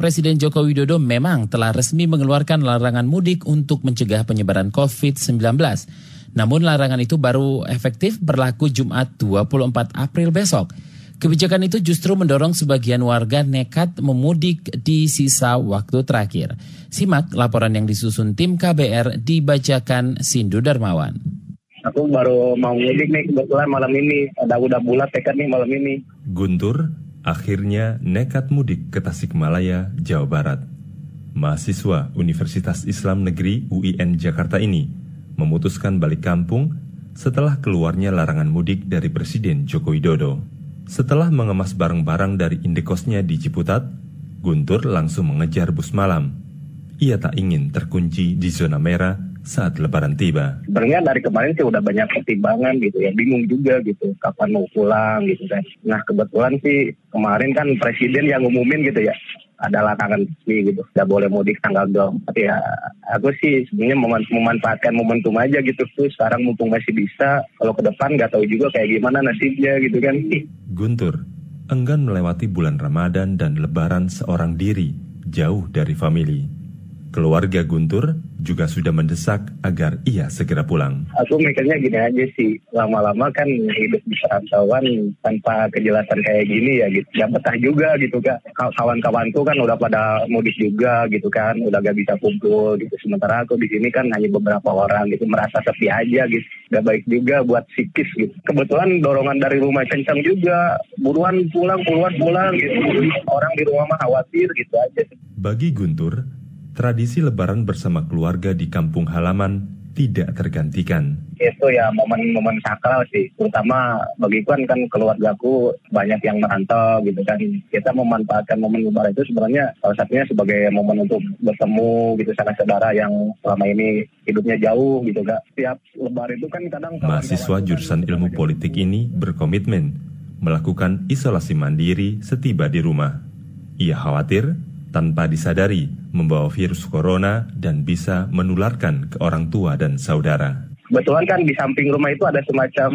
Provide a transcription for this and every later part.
Presiden Joko Widodo memang telah resmi mengeluarkan larangan mudik untuk mencegah penyebaran COVID-19. Namun larangan itu baru efektif berlaku Jumat 24 April besok. Kebijakan itu justru mendorong sebagian warga nekat memudik di sisa waktu terakhir. Simak laporan yang disusun tim KBR dibacakan Sindu Darmawan. Aku baru mau mudik nih kebetulan malam ini. Ada udah bulat tekad nih malam ini. Guntur akhirnya nekat mudik ke Tasikmalaya, Jawa Barat. Mahasiswa Universitas Islam Negeri UIN Jakarta ini memutuskan balik kampung setelah keluarnya larangan mudik dari Presiden Joko Widodo. Setelah mengemas barang-barang dari indekosnya di Ciputat, Guntur langsung mengejar bus malam. Ia tak ingin terkunci di zona merah saat lebaran tiba. Sebenarnya dari kemarin sih udah banyak pertimbangan gitu ya, bingung juga gitu kapan mau pulang gitu kan. Nah kebetulan sih kemarin kan presiden yang umumin gitu ya, ada larangan sih gitu. Nggak boleh mudik tanggal 24 ya. Aku sih sebenarnya mem memanfaatkan momentum aja gitu. Tuh sekarang mumpung masih bisa kalau ke depan nggak tahu juga kayak gimana nasibnya gitu kan. Guntur enggan melewati bulan Ramadan dan Lebaran seorang diri jauh dari famili. Keluarga Guntur juga sudah mendesak agar ia segera pulang. Aku mikirnya gini aja sih, lama-lama kan hidup di perantauan tanpa kejelasan kayak gini ya gitu. Gak betah juga gitu kak. Kawan-kawanku kan udah pada mudik juga gitu kan, udah gak bisa kumpul gitu. Sementara aku di sini kan hanya beberapa orang gitu, merasa sepi aja gitu. Gak baik juga buat psikis gitu. Kebetulan dorongan dari rumah kencang juga, buruan pulang, buruan pulang gitu. Orang di rumah mah khawatir gitu aja. Bagi Guntur, tradisi lebaran bersama keluarga di kampung halaman tidak tergantikan. Itu ya momen-momen sakral sih, terutama bagi kan kan keluargaku banyak yang merantau gitu kan. Kita memanfaatkan momen lebaran itu sebenarnya salah satunya sebagai momen untuk bertemu gitu sama saudara yang selama ini hidupnya jauh gitu kan. Setiap lebaran itu kan kadang mahasiswa jurusan ilmu politik ini berkomitmen melakukan isolasi mandiri setiba di rumah. Ia khawatir tanpa disadari membawa virus corona dan bisa menularkan ke orang tua dan saudara. Kebetulan kan di samping rumah itu ada semacam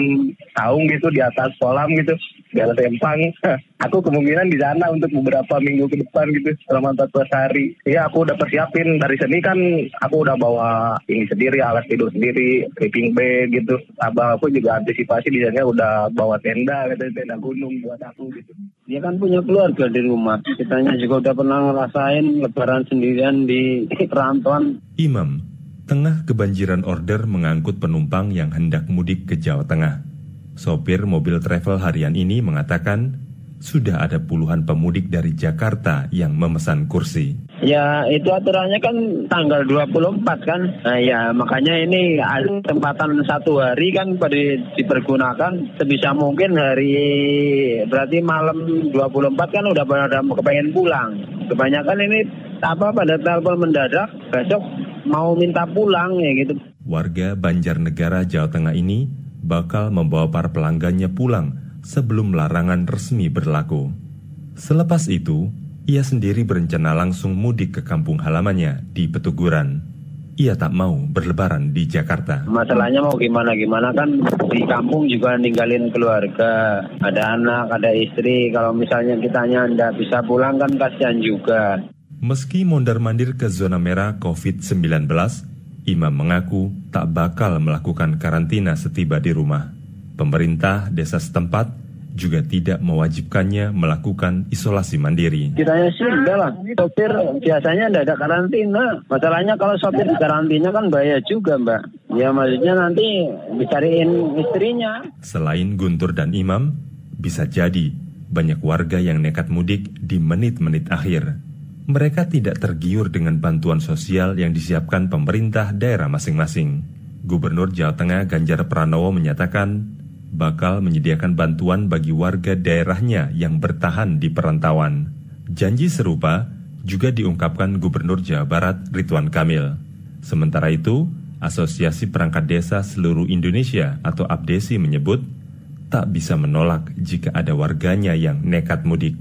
saung gitu di atas kolam gitu, di atas empang. aku kemungkinan di sana untuk beberapa minggu ke depan gitu, selama 14 hari. Ya aku udah persiapin dari sini kan aku udah bawa ini sendiri, alat tidur sendiri, sleeping bag gitu. Abang aku juga antisipasi di sana udah bawa tenda, gitu, tenda gunung buat aku gitu. Dia kan punya keluarga di rumah. Kitanya juga udah pernah ngerasain lebaran sendirian di perantauan. Imam tengah kebanjiran order mengangkut penumpang yang hendak mudik ke Jawa Tengah. Sopir mobil travel harian ini mengatakan sudah ada puluhan pemudik dari Jakarta yang memesan kursi. Ya itu aturannya kan tanggal 24 kan. Nah ya makanya ini ada tempatan satu hari kan pada dipergunakan sebisa mungkin hari berarti malam 24 kan udah pada kepengen pulang. Kebanyakan ini apa pada telepon mendadak besok mau minta pulang ya gitu. Warga Banjarnegara Jawa Tengah ini bakal membawa para pelanggannya pulang sebelum larangan resmi berlaku. Selepas itu, ia sendiri berencana langsung mudik ke kampung halamannya di Petuguran. Ia tak mau berlebaran di Jakarta. Masalahnya mau gimana-gimana kan di kampung juga ninggalin keluarga. Ada anak, ada istri. Kalau misalnya kitanya tidak bisa pulang kan kasihan juga. Meski mondar-mandir ke zona merah COVID-19, Imam mengaku tak bakal melakukan karantina setiba di rumah. Pemerintah desa setempat juga tidak mewajibkannya melakukan isolasi mandiri. Kiranya sih enggak lah, sopir biasanya tidak ada karantina. Masalahnya kalau sopir di karantina kan bahaya juga mbak. Ya maksudnya nanti dicariin istrinya. Selain Guntur dan Imam, bisa jadi banyak warga yang nekat mudik di menit-menit akhir mereka tidak tergiur dengan bantuan sosial yang disiapkan pemerintah daerah masing-masing. Gubernur Jawa Tengah Ganjar Pranowo menyatakan bakal menyediakan bantuan bagi warga daerahnya yang bertahan di perantauan. Janji serupa juga diungkapkan Gubernur Jawa Barat Ridwan Kamil. Sementara itu, Asosiasi Perangkat Desa Seluruh Indonesia atau APDESI menyebut tak bisa menolak jika ada warganya yang nekat mudik.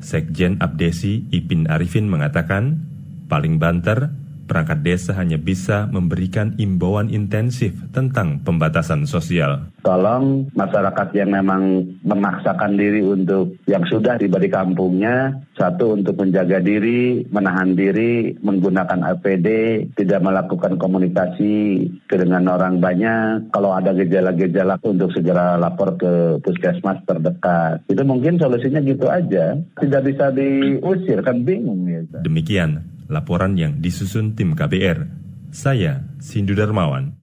Sekjen Abdesi Ipin Arifin mengatakan, paling banter perangkat desa hanya bisa memberikan imbauan intensif tentang pembatasan sosial. Tolong masyarakat yang memang memaksakan diri untuk yang sudah tiba di kampungnya, satu untuk menjaga diri, menahan diri, menggunakan APD, tidak melakukan komunikasi dengan orang banyak. Kalau ada gejala-gejala untuk segera lapor ke puskesmas terdekat. Itu mungkin solusinya gitu aja. Tidak bisa diusir, kan bingung ya. Demikian laporan yang disusun tim KBR. Saya, Sindu Darmawan.